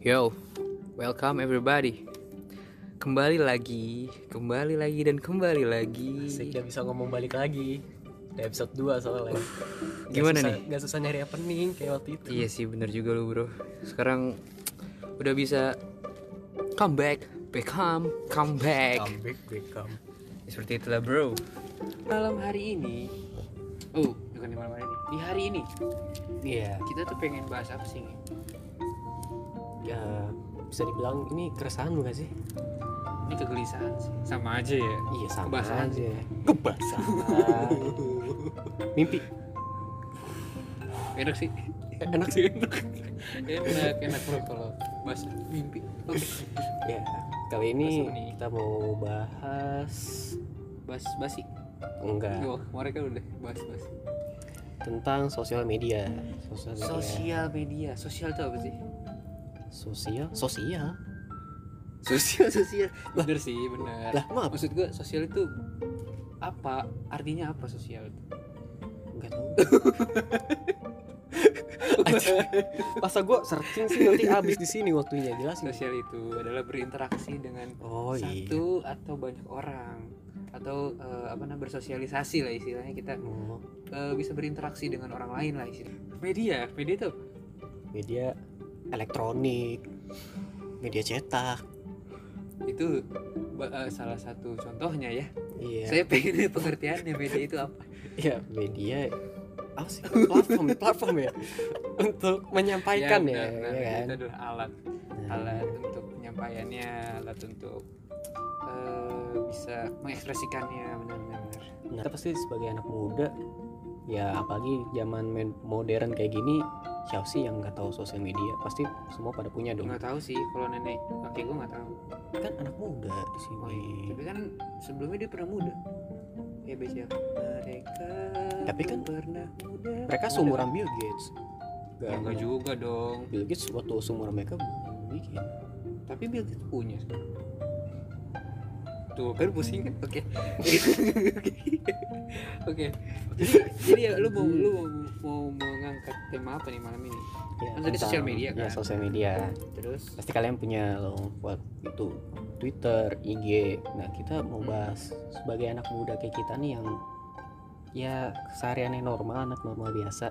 Yo, welcome everybody. Kembali lagi, kembali lagi dan kembali lagi. Asik gak bisa ngomong balik lagi Di episode 2 soalnya Gimana Gak susah- nih? Gak susah nyari opening kayak waktu itu Iya sih, bener juga lu bro. Sekarang udah bisa come back, become, come back. Comeback become Seperti itulah bro. malam hari ini oh bukan di malam hari ini di hari ini Iya kita tuh pengen bahas apa sih? Ya bisa dibilang ini keresahan gak sih? ini kegelisahan sih. Sama aja ya? Iya sama Kebasahan. aja. Kebasahan. Mimpi? Enak sih. Enak sih? Enak. Enak bro kalau bahas mimpi. Oke Ya kali ini kita mau bahas bahas basi? Enggak. Oh mereka udah bahas basi. Tentang sosial media. Sosial media. Sosial media. Sosial tuh apa sih Sosial? Sosial. Sosial sosial. Bener sih bener. Lah maaf. Maksud gua sosial itu apa? Artinya apa sosial? Itu Enggak tahu Masa gue searching sih nanti habis di sini waktunya jelasin. sosial itu adalah berinteraksi dengan Oh iya. satu atau banyak orang. Atau eh, apa namanya bersosialisasi lah istilahnya. Kita Oh, eh, bisa berinteraksi dengan orang lain lah istilahnya. Media media itu media elektronik, media cetak. itu eh, salah satu contohnya ya Iya. saya pengen pengertiannya media itu apa Iya, media apa sih platform platform ya untuk menyampaikan ya, benar, benar. ya kan. itu adalah alat Nah, alat untuk penyampaiannya alat untuk eh, bisa mengekspresikannya benar-benar Nah, kita pasti sebagai anak muda ya apalagi zaman modern kayak gini siapa sih yang nggak tahu sosial media? Pasti semua pada punya dong. Nggak tahu sih kalau nenek kakek gue nggak tahu. Kan anak muda di sini. Oh, iya. tapi kan sebelumnya dia pernah muda. Ya. Baca mereka Tapi kan pernah muda. mereka seumuran Bill Gates. Ya, enggak juga dong. Bill Gates waktu seumuran mereka bikin. Tapi Bill Gates punya sekarang. Tuh. Kan pusing kan? Oke. Oke. Jadi jadi ya lu mau lu mau, mau mengangkat tema apa nih malam ini? Ya, Kan tadi sosial media ya kan? sosial media. Terus? Pasti kalian punya loh buat itu Twitter IG nah kita mau Hmm. bahas sebagai anak muda kayak kita nih yang ya kesehariannya normal anak normal biasa.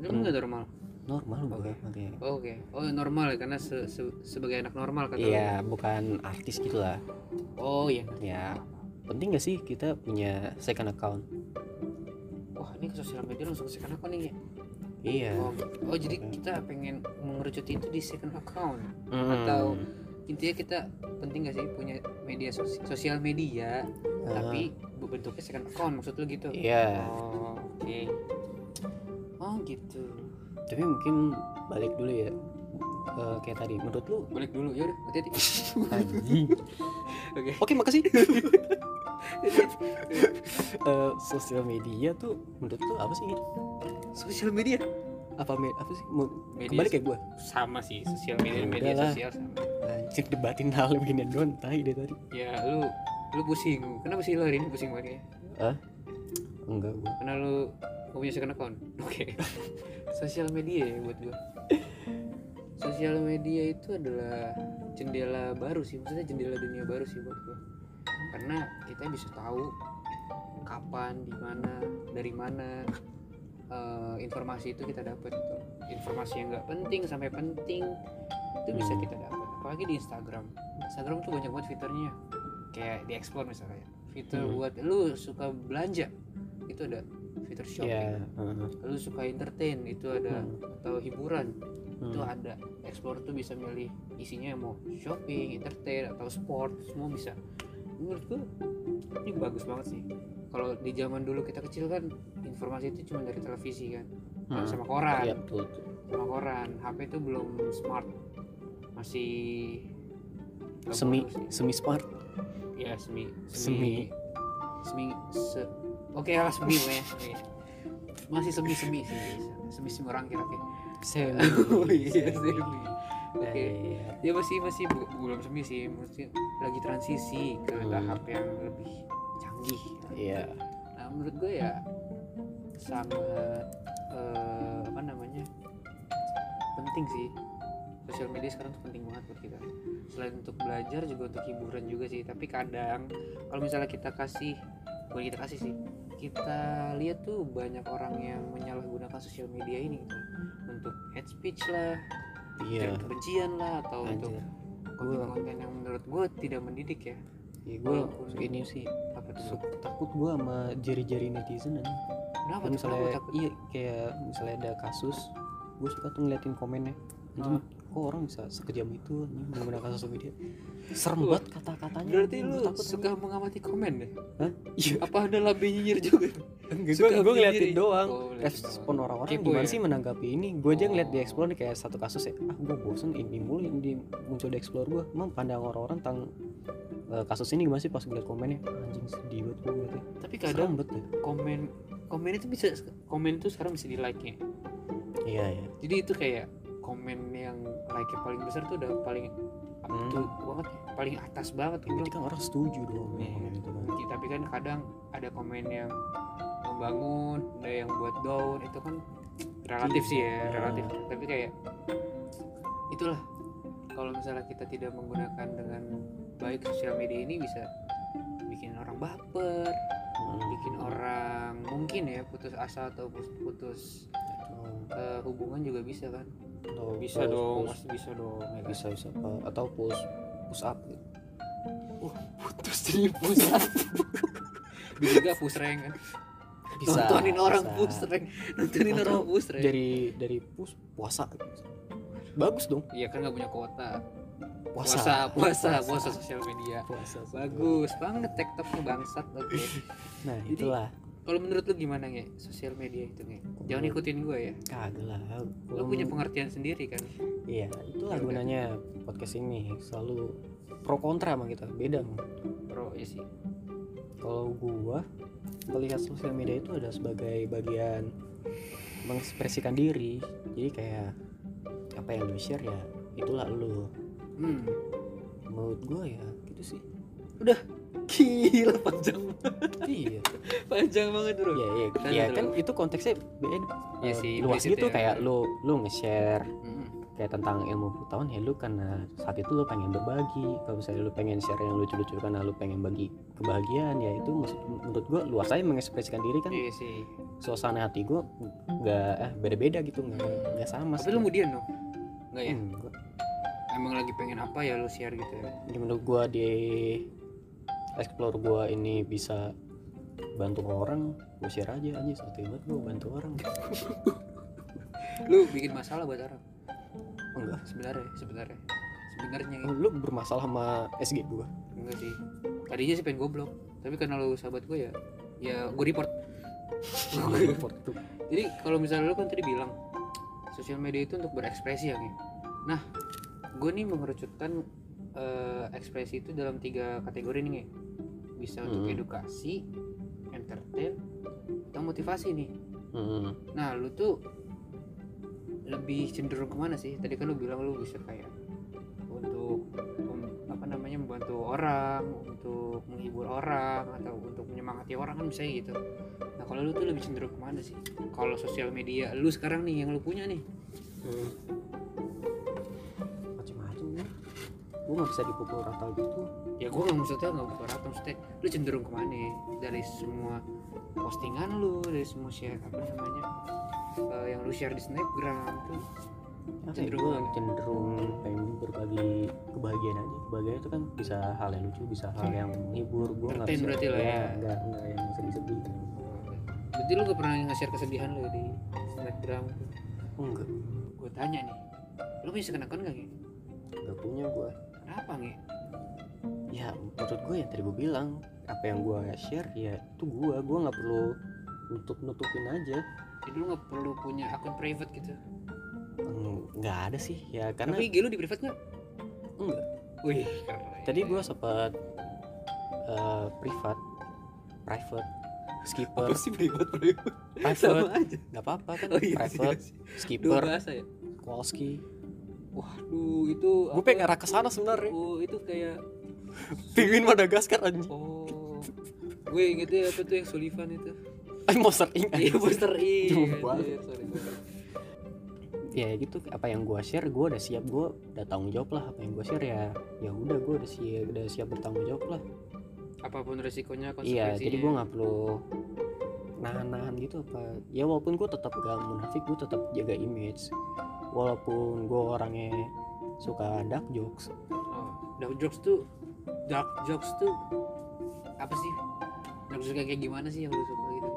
Lu Hmm. nggak normal normal gue Oke. makanya oh, oke. Oh normal ya karena se- se- sebagai anak normal kata lu. iya bukan artis gitu lah. Oh iya. Ya penting gak sih kita punya second account? Wah ini ke sosial media langsung ke second account nih ya iya. Oh, oh jadi kita pengen mengerucut itu di second account? Hmm. atau- intinya kita penting gak sih punya media sos- sosial media Ah, tapi bentuknya second account maksud lu gitu? Iya. Oh oke. Oh gitu tapi mungkin balik dulu ya Eh, kayak tadi menurut lu balik dulu ya udah hati-hati oke Oke makasih. Eh, sosial media tuh menurut lu apa sih? sosial media Apa me apa sih? Mau Media kembali kayak gue. sama sih sosial media Ya media udahlah. sosial sama Anjir debatin hal begini doang tai deh tadi. ya lu lu pusing kenapa sih lu hari ini pusing banget ya Enggak gua. karena lu gak punya second account. Oke. Sosial media ya buat gua. Sosial media itu adalah jendela baru sih. Maksudnya jendela dunia baru sih buat gua. Karena kita bisa tahu kapan di mana dari mana eh, informasi itu kita dapat gitu. Informasi yang nggak penting sampai penting itu bisa Hmm. kita dapat apalagi di Instagram. Instagram tuh banyak banget fiturnya. Kayak di explore misalnya. Fitur Hmm. buat lu suka belanja itu ada fitur shopping Ya. heeh. lu suka entertain itu ada Hmm. atau hiburan itu Hmm. ada explore tuh bisa milih isinya mau shopping entertain atau sport semua bisa menurut gua ini bagus banget sih kalau di zaman dulu kita kecil kan informasi itu cuma dari televisi kan Hmm. sama koran Iya betul. betul. sama koran HP itu belum smart masih Semi semi smart. ya semi Semi. semi se oke lah semi ya semi. Masih semi semi sih semi semi orang kira kira Semi. iya semi oke Iya. ya masih masih bu- belum semi sih mesti lagi transisi ke Hmm. tahap yang lebih canggih Iya. nah menurut gue ya sangat eh, apa namanya penting sih sosial media sekarang tuh penting banget buat kita selain untuk belajar juga untuk hiburan juga sih tapi kadang kalau misalnya kita kasih bukan kita kasih sih kita lihat tuh banyak orang yang menyalahgunakan sosial media ini gitu. Untuk hate speech lah ujaran kebencian lah atau untuk anjir konten-konten yang menurut gue tidak mendidik ya. Ya gue ini sih. apa tuh? Takut gue sama jari-jari netizen aja kenapa Kan tuh? misalnya kenapa takut? iya kayak misalnya ada kasus gue suka tuh ngeliatin komennya. Anjing kok orang bisa sekejam itu menggunakan sosial media serem banget kata-katanya. berarti lu takut suka mengamati komen deh? Hah? iya. Apa ada labe nyinyir juga? Enggak gue gue ngeliatin doang. Oh, respon orang-orang gimana ya? sih menanggapi ini? Gue aja ngeliat di Oh. explore nih kayak satu kasus ya. Ah gue bosen ini mulu yang di muncul di explore gue emang pandang orang-orang tentang eh, kasus ini gimana sih pas gue liat komennya? Anjing sedih banget gue ngeliatnya. Tapi kadang banget ya komen komen itu bisa komen itu sekarang bisa di like nya iya iya. Jadi itu kayak komen yang like paling besar tuh udah paling up Hmm. to banget ya paling atas banget gitu kan orang setuju dong Iya. komen itu kan tapi kan kadang ada komen yang membangun ada yang buat down itu kan relatif sih ya Iya. relatif tapi kayak itulah kalau misalnya kita tidak menggunakan dengan baik sosial media ini bisa bikin orang baper Hmm. bikin orang mungkin ya putus asa atau putus, putus eh, hubungan juga bisa kan Atau bisa push- dong push- pasti bisa dong ya kan? bisa bisa apa- atau push push up. Gitu. putus jadi push up. Bisa juga push rank kan? Bisa nontonin orang bisa. push rank. Nontonin Atau orang push rank. dari dari push puasa. Bagus dong. Iya kan nggak punya kuota. Puasa. Puasa puasa puasa. sosial media. Puasa bagus banget tiktoknya bangsat oke. Nah Jadi- itulah kalau menurut lu gimana nge? Sosial media itu nge? Jangan ikutin gue ya. Kagak lah. Lu punya pengertian sendiri kan? Iya itulah Ya udah. gunanya podcast ini. Selalu pro kontra sama kita. Beda bro ya sih. Kalau gua melihat sosial media itu ada sebagai bagian mengekspresikan diri. Jadi kayak apa yang lu share ya itulah lu. Hmm. Menurut gua ya gitu sih gila panjang iya. panjang banget bro. Iya iya. Iya itu kan itu konteksnya beda. Iya sih, luas gitu ya. kayak lu lu nge-share Hmm. kayak tentang ilmu pengetahuan ya lu karena saat itu lu pengen berbagi. Kalau misalnya lu pengen share yang lucu-lucu karena lu pengen bagi kebahagiaan ya itu maksud menurut gua luas aja mengekspresikan diri kan. Iya sih. Suasana hati gua nggak eh, beda-beda gitu nggak nggak sama tapi lu kemudian dong? Enggak ya? Hmm, gua- emang lagi pengen apa ya lu share gitu ya? Ya menurut gua di explore gua ini bisa bantu orang gua share aja aja satu banget gua bantu orang. Lu bikin masalah buat orang? Enggak. Sebenarnya sebenarnya. Sebenarnya Oh, lu bermasalah sama SG gua? Enggak sih. Tadinya sih pengen goblok tapi karena lu sahabat gue ya ya gue report. Gua report. tuh. Jadi kalau misalnya lu kan tadi bilang sosial media itu untuk berekspresi ya nah gue nih mengerucutkan eh, ekspresi itu dalam tiga kategori nih bisa untuk Hmm. edukasi entertain atau motivasi nih Hmm. Nah, lu tuh lebih cenderung ke mana sih? Tadi kan lu bilang lu bisa kayak untuk apa namanya membantu orang, untuk menghibur orang atau untuk menyemangati orang kan bisa gitu. Nah, kalau lu tuh lebih cenderung ke mana sih? Kalau sosial media lu sekarang nih yang lu punya nih, Hmm. Gue nggak bisa dipukul rata gitu. Ya gue nggak maksudnya nggak buka rata maksudnya lu cenderung ke mana dari semua postingan lu dari semua share apa namanya eh, yang lu share di snapgram tuh apa ya, Cenderung gue cenderung pengen berbagi kebahagiaan aja. Kebahagiaan itu kan bisa hal yang lucu bisa hal yang menghibur. Gue nggak bisa berarti lah ya. nggak nggak yang sedih-sedih. Berarti lu gak pernah nge-share kesedihan lu di snapgram enggak. Gue tanya nih Lu punya second account gak Nge? nggak punya gue Kenapa Nge? ya menurut gue yang tadi gue bilang apa yang gue share ya itu gue gue nggak perlu nutup nutupin aja. Jadi lu gak perlu punya akun private gitu? Eng- nggak ada sih. Ya karena Tapi IG lu di private gak? enggak. Wih keren. Tadi gue sempat eh, privat private skipper. Sih private private? private. Nggak apa-apa kan Oh iya private Dua skipper bahasa ya? Kowalski Waduh itu gue apa? pengen arah ke sana sebenarnya. Oh itu kayak penguin Madagaskar anjing. Oh Gue ingetnya apa tuh yang Sullivan itu? Eh, Monster Inc Iya Monster sorry. ya gitu. Apa yang gue share gue udah siap. Gue udah tanggung jawab lah. Apa yang gue share ya ya udah gue udah siap udah siap bertanggung jawab lah. Apa pun resikonya konsekuensinya iya jadi gue nggak perlu nahan-nahan gitu apa. Ya walaupun gue tetap gak munafik gue tetap jaga image walaupun gue orangnya suka dark jokes. Oh, dark jokes tuh dark jokes tuh apa sih? Dark jokes kayak gimana sih yang lu suka gitu?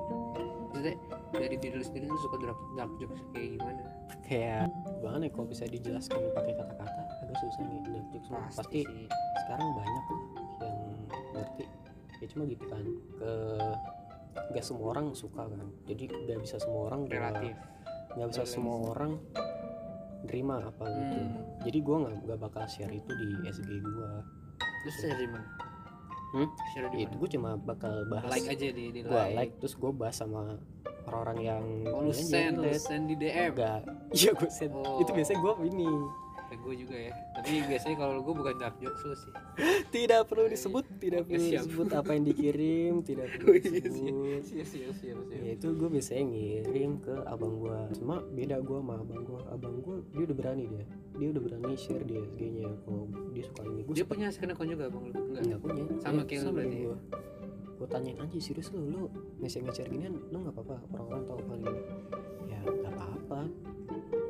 Maksudnya dari diri lu sendiri lu suka dark, dark jokes kayak gimana? Kayak gimana ya kalau bisa dijelaskan pakai kata-kata? Agak susah nih dark jokes pasti sih. sekarang banyak yang ngerti. Ya cuma gitu kan ke nggak semua orang suka kan. Jadi nggak bisa semua orang relatif. nggak bisa Balik semua orang nerima apa gitu. Hmm. jadi gua nggak nggak bakal share itu di SG gua. Lu share di mana? Hmm? share di itu gue cuma bakal bahas. Like aja di di gua like. terus gue bahas sama orang-orang yang oh lu send lu send di DM enggak. Iya gue send. Oh. itu biasanya gue ini gue juga ya. Tapi biasanya kalau gue bukan dark jokes sih. Tidak perlu disebut tidak perlu siap. disebut apa yang dikirim tidak perlu Oh, iya, disebut. siap siap siap siap. Ya itu gue biasanya ngirim ke abang gue cuma beda gue sama abang gue abang gue dia udah berani dia. Dia udah berani share di SG nya kalau dia suka ini gue dia punya account juga bang lu? Enggak? Nggak punya. Sama Dia kayak lu berarti ya? gue gue tanyain aja serius lu? Lu nge nge ginian? Lu nggak apa-apa orang-orang tahu hal ini ya nggak apa-apa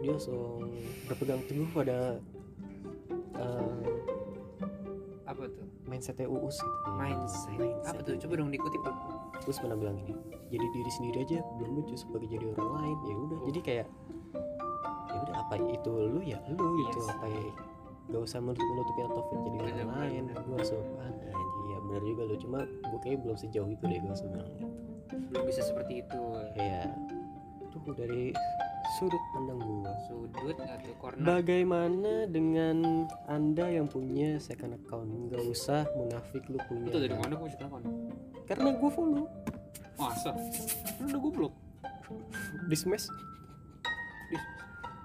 dia langsung berpegang teguh pada eh, apa tuh? mindsetnya uus gitu. Ya. mindset. Apa tuh? Coba dong dikutip dong Uus pernah bilang ini jadi diri sendiri aja belum lucu sebagai jadi orang lain. Ya udah Oh. jadi kayak ya udah apa itu lu ya? Lu gitu Yes. apa ya? Gak usah menutup nutupin atau jadi orang Bener, lain. bener. gue sopan aja ya bener juga lu. Cuma gue kayak belum sejauh itu deh gue langsung bilang gitu. Belum bisa seperti itu. Ya tuh dari sudut pandang gua. Sudut atau corner? Bagaimana dengan anda yang punya second account? Nggak usah munafik lu punya itu dari mana gue second account karena gue follow. Masa? Lu udah gue blok di smash. Di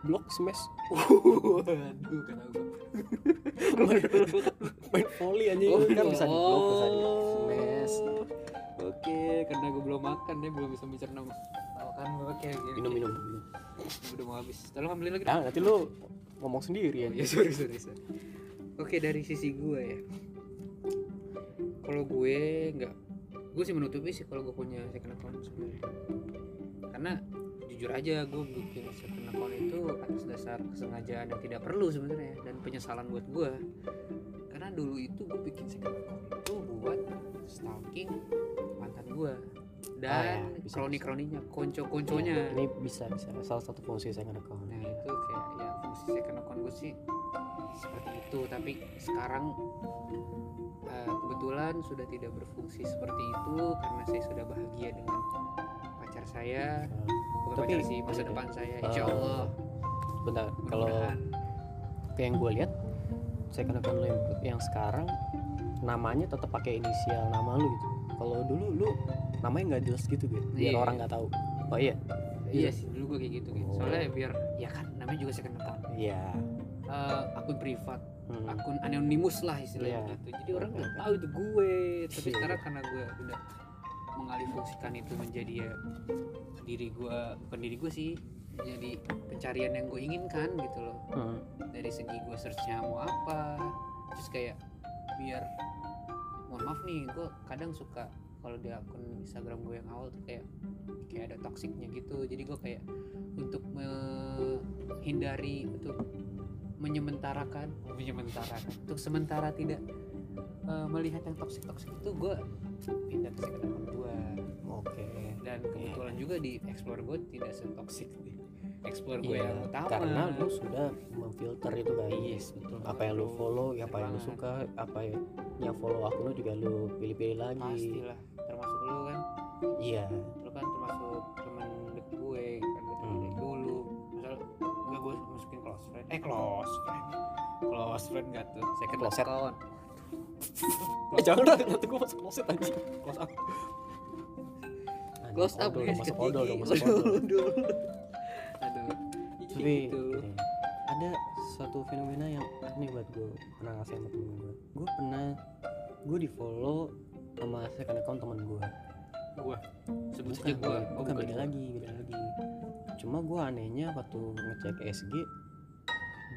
blok smash. Waduh kata gue main volley anjing. Oh, kan bisa di blok bisa di oh. smash Oke, karena gue belum makan ya, belum bisa mencerna kan oke oke. minum minum minum Udah mau habis. Tolong ambilin lagi. nah nanti lu ngomong sendiri ya Oh, ya sorry sorry sorry. Oke dari sisi gue ya. Kalau gue nggak, gue sih menutupi sih kalau gue punya second account sebenarnya. Karena jujur aja gue bikin second account itu atas dasar kesengajaan yang tidak perlu sebenarnya dan penyesalan buat gue. Karena dulu itu gue bikin second account itu buat stalking mantan gue Ah, ya, dan bisa, kroni-kroninya, konco-konconya. ini bisa bisa. Salah satu fungsi second account Nah itu kayak ya fungsi second account gue sih seperti itu. Tapi sekarang eh, kebetulan sudah tidak berfungsi seperti itu karena saya sudah bahagia dengan pacar saya. Bukan Tapi- pacar sih masa depan saya. Insya Eh, Allah. Bentar kalau yang gue lihat second account lo yang, yang sekarang namanya tetap pakai inisial nama lu gitu. Kalau dulu lu namanya nggak jelas gitu gitu biar Iya. orang nggak tahu oh iya iya sih dulu gue kayak gitu gitu Oh. soalnya biar ya kan namanya juga second account iya Eh, akun privat Hmm. akun anonimus lah istilahnya Iya. gitu jadi orang nggak tahu itu gue tapi Iya. sekarang karena gue udah mengalihfungsikan itu menjadi ya diri gue bukan diri gue sih jadi pencarian yang gue inginkan gitu loh Hmm. dari segi gue searchnya mau apa terus kayak biar mohon maaf nih gue kadang suka kalau di akun Instagram gue yang awal tuh kayak kayak ada toksiknya gitu. Jadi gue kayak untuk menghindari untuk menyementarakan. Menyementarakan. Untuk sementara tidak eh, melihat yang toksik toksik itu gue pindah ke account gue oke. Dan kebetulan juga di explore gue tidak setoksik. Di explore gue Iya, yang utama. karena lu sudah memfilter itu kan yes betul. Apa yang lu follow Bener apa yang lu suka apa yang, yang follow akun lu juga lu pilih-pilih lagi. Pastilah termasuk lu kan? Iya. Lu kan termasuk temen deket gue kan gue temen Hmm. dulu. Misal gak gue masukin close friend. Eh close friend. Close friend gak tuh? Second Closet. account. Eh jangan lah nanti gue masuk closet anjing. Close up. Close up odol, guys masuk odol gigi. dong, masuk odol. Tapi gitu. ada suatu fenomena yang aneh buat gue pernah ngasih sama temen gue gue pernah gue di follow sama second account temen gue gue sebut saja gue bukan, bukan beda lagi beda lagi. Cuma gue anehnya waktu ngecek SG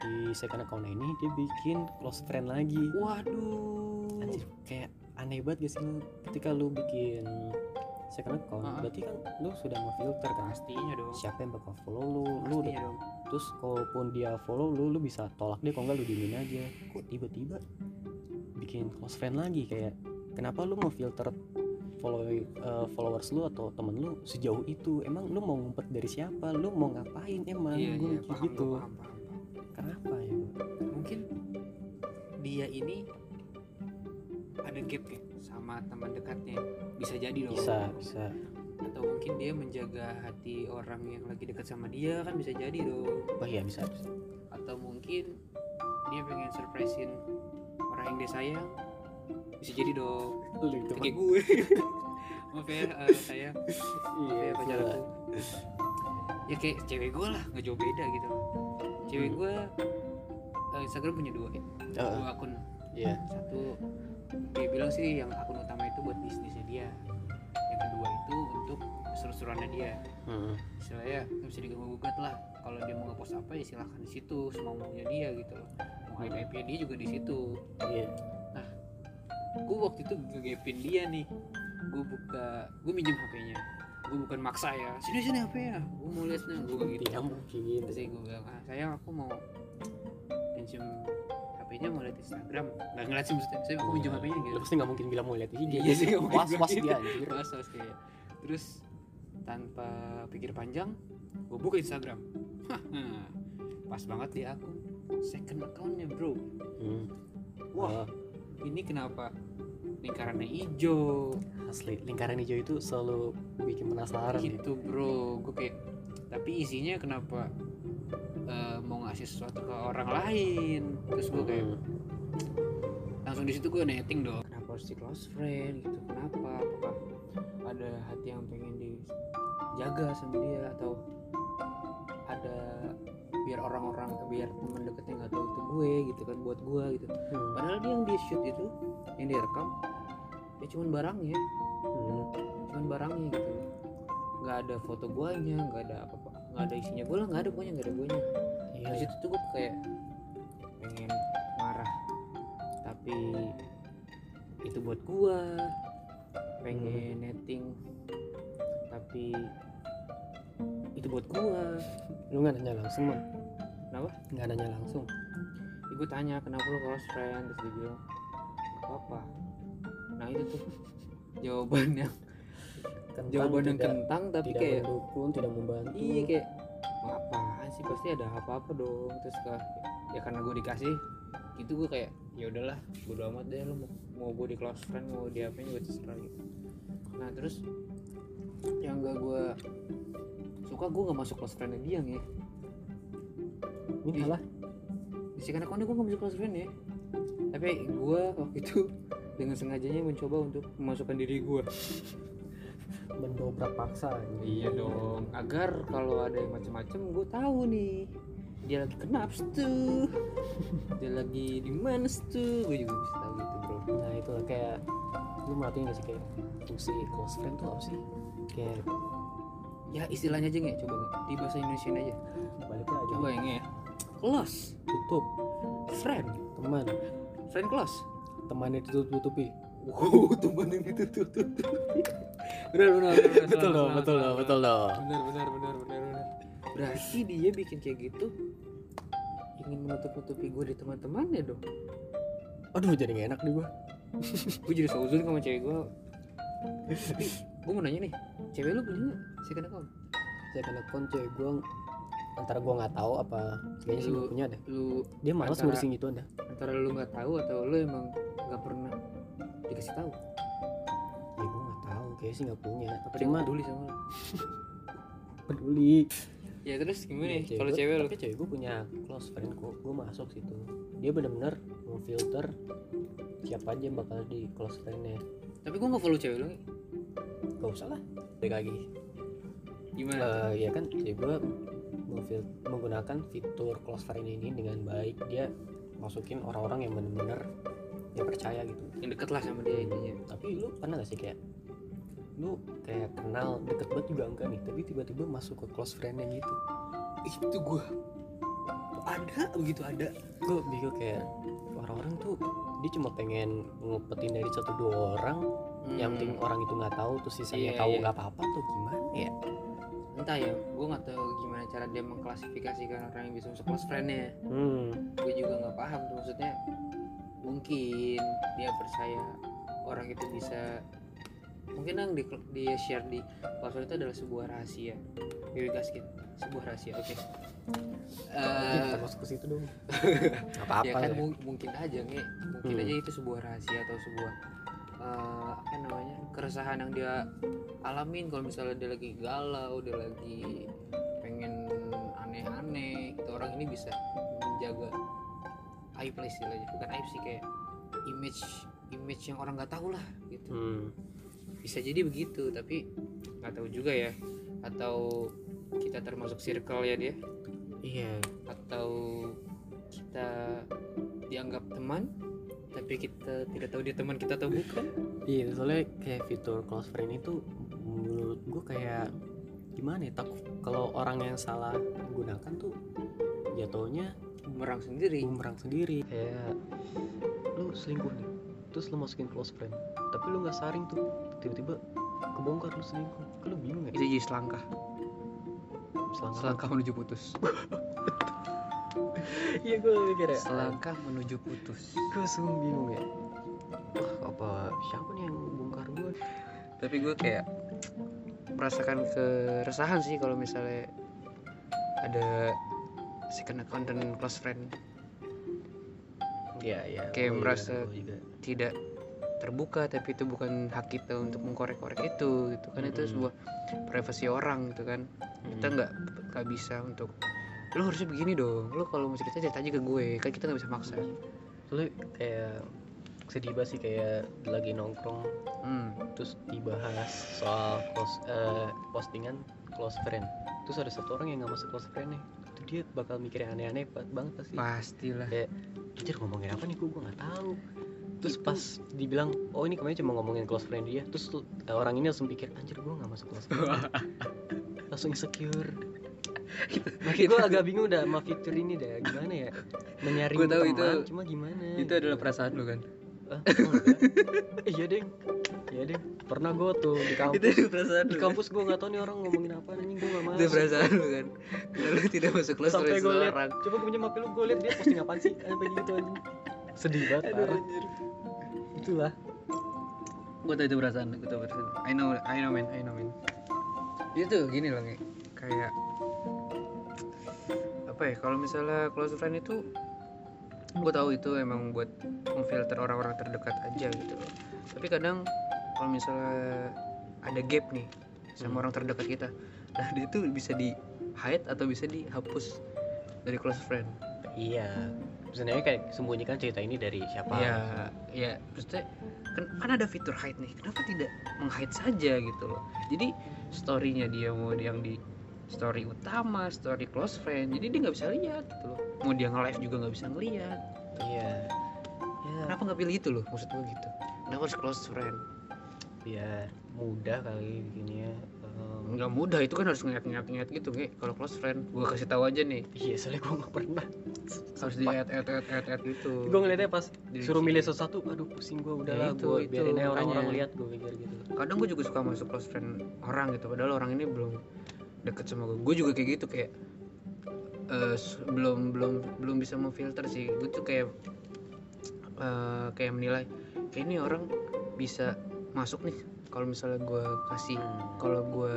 di second account ini dia bikin close friend lagi. Waduh. Anjir kayak aneh banget gak sih ketika lu bikin second account Ah. berarti kan lu sudah memfilter kan? Pastinya dong. Siapa yang bakal follow lu? Lu udah pastinya dong. Terus kalaupun dia follow lu lu bisa tolak dia kalau nggak lu diemin aja. Kok tiba-tiba bikin close friend lagi? Kayak kenapa lu mau filter follow eh, followers lu atau temen lu sejauh itu? Emang lu mau ngumpet dari siapa? Lu mau ngapain? Emang iya gue iya paham gitu. gua, paham, paham, paham. kenapa ya? Mungkin dia ini ada gap ya sama teman dekatnya. Bisa jadi dong bisa bisa. Atau mungkin dia menjaga hati orang yang lagi dekat sama dia kan bisa jadi dong. Oh iya bisa, bisa. atau mungkin dia pengen surprisein orang yang dia sayang. Bisa jadi dong. Kayak gue. Maaf ya eh, saya. Maaf iya ya pacar gila. aku. Ya kayak cewek gue lah nggak jauh beda gitu. Cewek Hmm. gue eh, Instagram punya dua ya. Dua akun. Iya. Satu dia bilang sih yang akun utama itu buat bisnisnya dia. Yang kedua itu untuk seru-seruannya dia. Hmm. istilahnya nggak bisa diganggu gugat lah. Kalau dia mau ngepost apa ya silahkan di situ semau maunya dia gitu loh. Mau IP IP dia juga di situ. Iya. Gue waktu itu ngegepin dia nih. Gue buka gue minjem HP-nya gue bukan maksa ya. Sini sini HP ya gue mau lihat nih gue gitu. Tidak mungkin terus sih gue bilang ah sayang aku mau pinjem HP-nya mau lihat Instagram. Nggak ngeliat sih maksudnya. Saya aku pinjem HP-nya gitu pasti nggak mungkin bilang mau lihat IG Iya sih, was was dia anjir. Was was kayak terus tanpa pikir panjang gue buka Instagram. Pas banget di akun. Second accountnya bro. Hmm. wah Oh, ini kenapa? Lingkarannya hijau. Asli lingkaran hijau itu selalu bikin penasaran ya. gitu. bro. Gue kayak tapi isinya kenapa eh, mau ngasih sesuatu ke orang lain. Terus gue kayak Hmm. langsung di situ gue netting dong. Kenapa harus di close friend gitu? Kenapa? Apakah ada hati yang pengen dijaga sama dia atau ada biar orang-orang biar teman deketnya nggak tahu itu gue gitu kan buat gue gitu. Hmm. padahal dia yang di shoot itu yang direkam ya cuman barangnya. Hmm. cuman barangnya gitu. Nggak ada foto guanya nggak ada apa apa nggak ada isinya gue lah nggak ada pokoknya nggak ada guanya Iya, di situ tuh gue kayak pengen marah. Tapi itu buat gua. Pengen netting. Tapi itu buat gua. Lu nggak nanya langsung man Kenapa? nggak nanya langsung? Ya, gue tanya kenapa lu close friend? Terus dia bilang "Nggak apa-apa. Nah itu tuh jawaban yang Kentang jawaban yang kentang tapi tidak kayak mendukung tidak membantu. Iya kayak "Mau apaan sih? Pasti ada apa-apa dong. Terus kah ya karena gue dikasih gitu gue kayak ya udahlah bodo amat deh lu mau, mau gue di close friend mau di apa gue terserah gitu. Nah terus yang gak gue suka gue gak masuk close friend dia nih minta lah di second account gue gak masuk close friend ya tapi gue waktu itu dengan sengajanya mencoba untuk memasukkan diri gue mendobrak paksa Iya dong, agar kalau ada yang macam-macam gue tahu nih. Dia lagi kenapa tuh, dia lagi di mana tuh, gue juga bisa tahu gitu bro. nah itu kayak lu merhatiin gak sih kayak fungsi close friend tuh apa sih? Kayak Ya istilahnya aja nggak, coba nggak di bahasa Indonesia aja. balik aja. Coba yang ya, close, tutup. Friend, teman. Friend close. temannya ditutup tutupi Wow, teman yang itu tuh tuh. Benar benar benar. betul dong betul dong betul dong. Benar benar benar benar benar. Berarti dia bikin kayak gitu ingin menutup-nutupi gue di teman-temannya dong. aduh jadi gak enak nih gua. Gue jadi seuzon sama cewek gue tapi gue mau nanya nih cewek lu punya second account? Saya kena account cewek gua antara gua nggak taw apa kayaknya sih punya deh. lu dia malas ngurusin gitu ada antara lu nggak tahu atau lu emang nggak pernah dikasih tahu kayaknya sih nggak punya. Dia cuma peduli sama peduli. Ya terus gimana Ya, kalau cewek lu? tapi cewek gue punya close friend kok. Gue masuk situ. Dia benar-benar memfilter siapa aja yang bakal di close friendnya. Tapi gue nggak follow cewek lu. Nih. gak usah lah balik lagi. Gimana? Eh, ya kan cewek gue menggunakan fitur close friend ini dengan baik. Dia masukin orang-orang yang benar-benar dia percaya gitu. Yang deket lah sama dia intinya tapi lu pernah gak sih kayak lu kayak kenal deket banget juga enggak nih tapi tiba-tiba masuk ke close friend-nya gitu. Itu gue ada begitu ada. Gue bingung kayak orang-orang tuh dia cuma pengen ngumpetin dari satu dua orang yang penting orang itu nggak tahu terus sisanya Iya, tahu iya. nggak apa-apa tuh gimana ya? Entah ya gue nggak tahu gimana cara dia mengklasifikasikan orang yang bisa masuk close friend-nya hmm. Gue juga nggak paham tuh maksudnya mungkin dia percaya orang itu bisa mungkin yang di, dia share di password itu adalah sebuah rahasia. Dewi Gaskin sebuah rahasia oke. Mungkin Eh, kita masuk ke situ dong. Nggak apa-apa ya kan ya. mung- mungkin aja nge. Mungkin Hmm. aja itu sebuah rahasia atau sebuah eh, apa namanya keresahan yang dia alamin. Kalau misalnya dia lagi galau dia lagi pengen aneh-aneh itu orang ini bisa menjaga aib lah istilahnya. Bukan aib sih kayak image image yang orang nggak tahu lah gitu. Hmm. Bisa jadi begitu tapi nggak tahu juga ya. Atau kita termasuk circle ya dia. Iya. Atau kita dianggap teman tapi kita tidak tahu dia teman kita atau bukan. Iya soalnya kayak fitur close friend itu menurut gue kayak gimana ya takut kalau orang yang salah gunakan tuh jatuhnya bumerang sendiri. bumerang sendiri. Kayak lu selingkuh nih terus lu masukin close friend tapi lu nggak saring tuh tiba-tiba kebongkar lu selingkuh. Kan lu bingung ya? Itu jadi selangkah. Selangkah selangkah menuju putus. Iya gue mikir ya. Selangkah menuju putus. Gue sungguh bingung ya. Wah apa siapa nih yang bongkar gue tapi gue kayak merasakan keresahan sih kalau misalnya ada second account dan close friend. Iya iya Kayak merasa- tidak terbuka tapi itu bukan hak kita untuk mengkorek-korek itu gitu kan. Itu Mm-mm. sebuah privasi orang gitu kan. Kita Hmm. nggak nggak bisa untuk lu harusnya begini dong. Lu kalau mau cerita cerita aja ke gue. Kan kita nggak bisa maksa. Soalnya kayak sedih banget sih kayak lagi nongkrong hmm. terus dibahas soal close, eh, postingan close friend. Terus ada satu orang yang nggak masuk close friend nih. Itu dia bakal mikir yang aneh-aneh ba- banget pasti. Pastilah. Kayak anjir ngomongin apa nih? Gue gue nggak tahu terus Itu- pas dibilang oh ini kemarin cuma ngomongin close friend dia. Terus tuh, eh, orang ini langsung pikir anjir gue nggak masuk close friend langsung insecure. Makanya gue agak bingung dah sama fitur ini dah. Gimana ya? Menyaring Gua tahu teman itu- cuma gimana? itu adalah perasaan lu kan? Ah, enggak. iya deng. Iya deng. Pernah gue tuh di kampus. Itu perasaan di kampus gue nggak tahu nih orang ngomongin apa nih gue nggak itu masuk. perasaan lu kan? Karena lu tidak masuk kelas sampai gue liat seseorang coba punya mapi lu gue liat dia posting apaan sih? Sampai gitu aja sedih banget parah. Itulah. Gue tau itu perasaan gue tau perasaan. I know I know man I know man. Itu gini loh kayak apa ya kalau misalnya close friend itu gue tahu itu emang buat memfilter orang-orang terdekat aja gitu loh. Tapi kadang kalau misalnya ada gap nih sama Hmm. orang terdekat kita nah dia tuh bisa di hide atau bisa dihapus dari close friend. Iya sebenarnya kayak sembunyikan cerita ini dari siapa? Ya ya maksudnya kan, kan ada fitur hide nih. Kenapa tidak meng-hide saja gitu loh? Jadi storynya dia mau yang di story utama story close friend jadi dia nggak bisa lihat gitu loh. Mau dia nge-live juga nggak bisa ngeliat iya. Ya kenapa nggak pilih itu loh maksud gue gitu? Kenapa harus close friend? Biar mudah kali bikinnya. Em, nggak mudah itu kan harus ngeliat-ngeliat ngeliat gitu kayak kalau close friend gue kasih tahu aja nih. Iya soalnya gue nggak pernah harus di add add add add, add gitu gue ngeliatnya pas Di suruh milih sesuatu aduh pusing gue udahlah itu, gue itu, biarin aja orang-orang lihat gue pikir gitu. Kadang gue juga suka masuk close friend orang gitu padahal orang ini belum deket sama gue gue juga kayak gitu kayak eh, s- belum belum belum bisa memfilter sih. Gue tuh kayak eh, kayak menilai kayak ini orang bisa masuk nih kalau misalnya gue kasih Hmm. kalau gue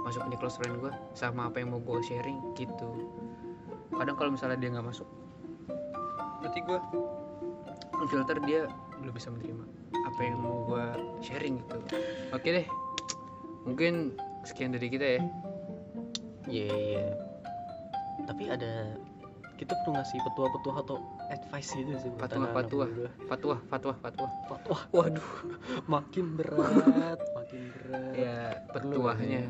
masuk di close friend gue sama apa yang mau gue sharing gitu kadang kalau misalnya dia nggak masuk berarti gue filter dia belum bisa menerima apa yang mau gue sharing gitu oke deh mungkin sekian dari kita ya Iya iya. Tapi ada kita perlu ngasih petua-petua atau advice gitu sih fatwa. muda. fatwa fatwa fatwa Fatwa. waduh Makin berat, makin berat. ya petuahnya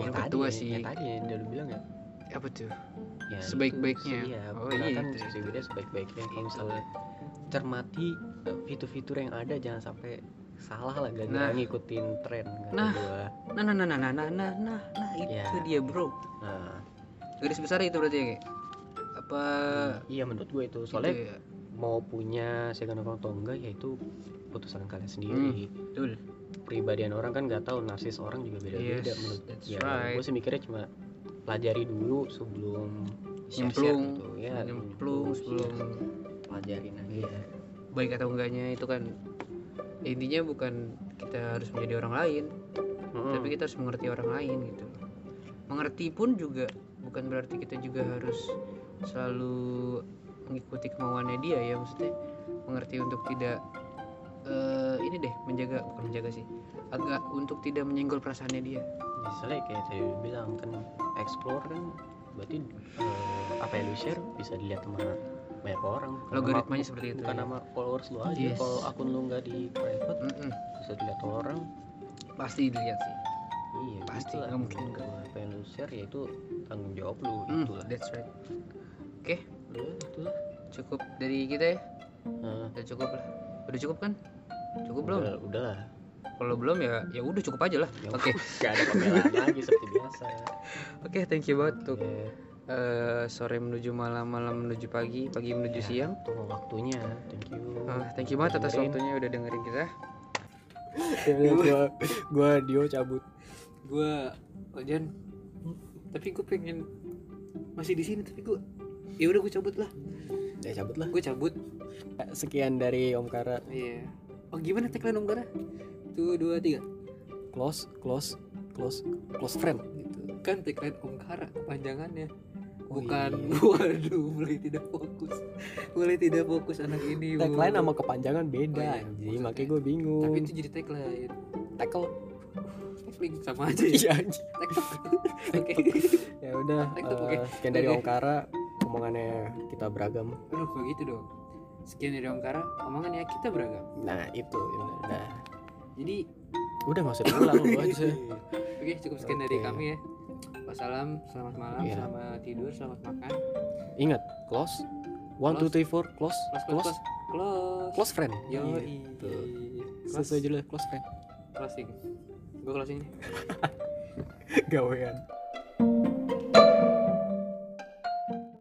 tadi, petua sih. Kayak tadi yang dulu bilang ya. apa tuh ya Sebaik-baiknya. itu, Iya, Oh, gunakan iya, itu. media sebaik-baiknya. Kalau Itu. misalnya cermati eh, fitur-fitur yang ada jangan sampai salah lah gak Nah. ngikutin tren Nah. gua nah nah nah nah nah nah nah nah, nah itu Ya. dia bro nah garis besar itu berarti ya kayak apa iya menurut gue itu soalnya ya? mau punya second account atau enggak ya itu putusan kalian sendiri betul pribadian orang kan nggak tahu narsis orang juga beda-beda Yes, menurut ya right. gue sih mikirnya cuma pelajari dulu sebelum nyemplung. gitu ya. Nyemplung sebelum pelajarin aja. Baik atau enggaknya itu kan intinya bukan kita harus menjadi orang lain Mm-mm. tapi kita harus mengerti orang lain gitu. Mengerti pun juga bukan berarti kita juga harus selalu mengikuti kemauannya dia ya maksudnya mengerti untuk tidak eh, ini deh menjaga bukan menjaga sih agak untuk tidak menyenggol perasaannya dia. Misalnya kayak lu bilang kan explore kan. Berarti eh, apa yang lu share? Bisa dilihat sama banyak orang. Logaritmanya seperti itu bukan ya. nama followers lu aja. Yes. kalau akun lu nggak di private Mm-mm. bisa dilihat orang. Pasti dilihat sih. Iya Pasti, nggak mungkin. Kalau apa yang lu share ya itu tanggung jawab lu Hmm, itulah. that's right. Oke. Ya itulah. Cukup dari kita ya? Nah, udah cukup lah. Udah cukup kan? Cukup belum? Udah, udah lah kalau belum ya ya udah cukup aja lah. Ya oke. nggak ada pembelaan lagi seperti biasa. Oke thank you banget untuk Ya, eh, sore menuju malam malam menuju pagi pagi menuju ya, siang. tunggu waktunya. Thank you. Ah, thank you banget atas Dengerin. waktunya udah dengerin kita. Gua gua Dio cabut. Gua Ojan tapi gue pengen masih di sini tapi gue ya udah gue cabut lah. Ya cabut lah. Gue cabut. Sekian dari Om Kara. Iya. Oh gimana tagline om Gara tuh dua tiga. Close close close close friend. Gitu. Kan tagline om Kara kepanjangannya. Oh, bukan iya. waduh mulai tidak fokus. Mulai tidak fokus anak ini tagline sama kepanjangan beda Oh, iya, anjing. maksudnya. makanya gue bingung. Tapi itu jadi tagline. Tackle. Tagline sama aja ya? Iya oke. Ya udah eh, sekian dari Oke. Om Kara omongannya kita beragam. Aduh begitu dong? Sekian dari om Kara omongannya kita beragam. Nah itu. Udah jadi udah nggak usah diulang lu aja Oke, cukup sekian dari Oke. kami ya. Wassalam, selamat malam, Iya. selamat tidur, selamat makan. ingat close one two three four close Close, close, close close, close. close friend Yo, Gitu. close, sesuai aja lah close friend closing. Gue closing. gawean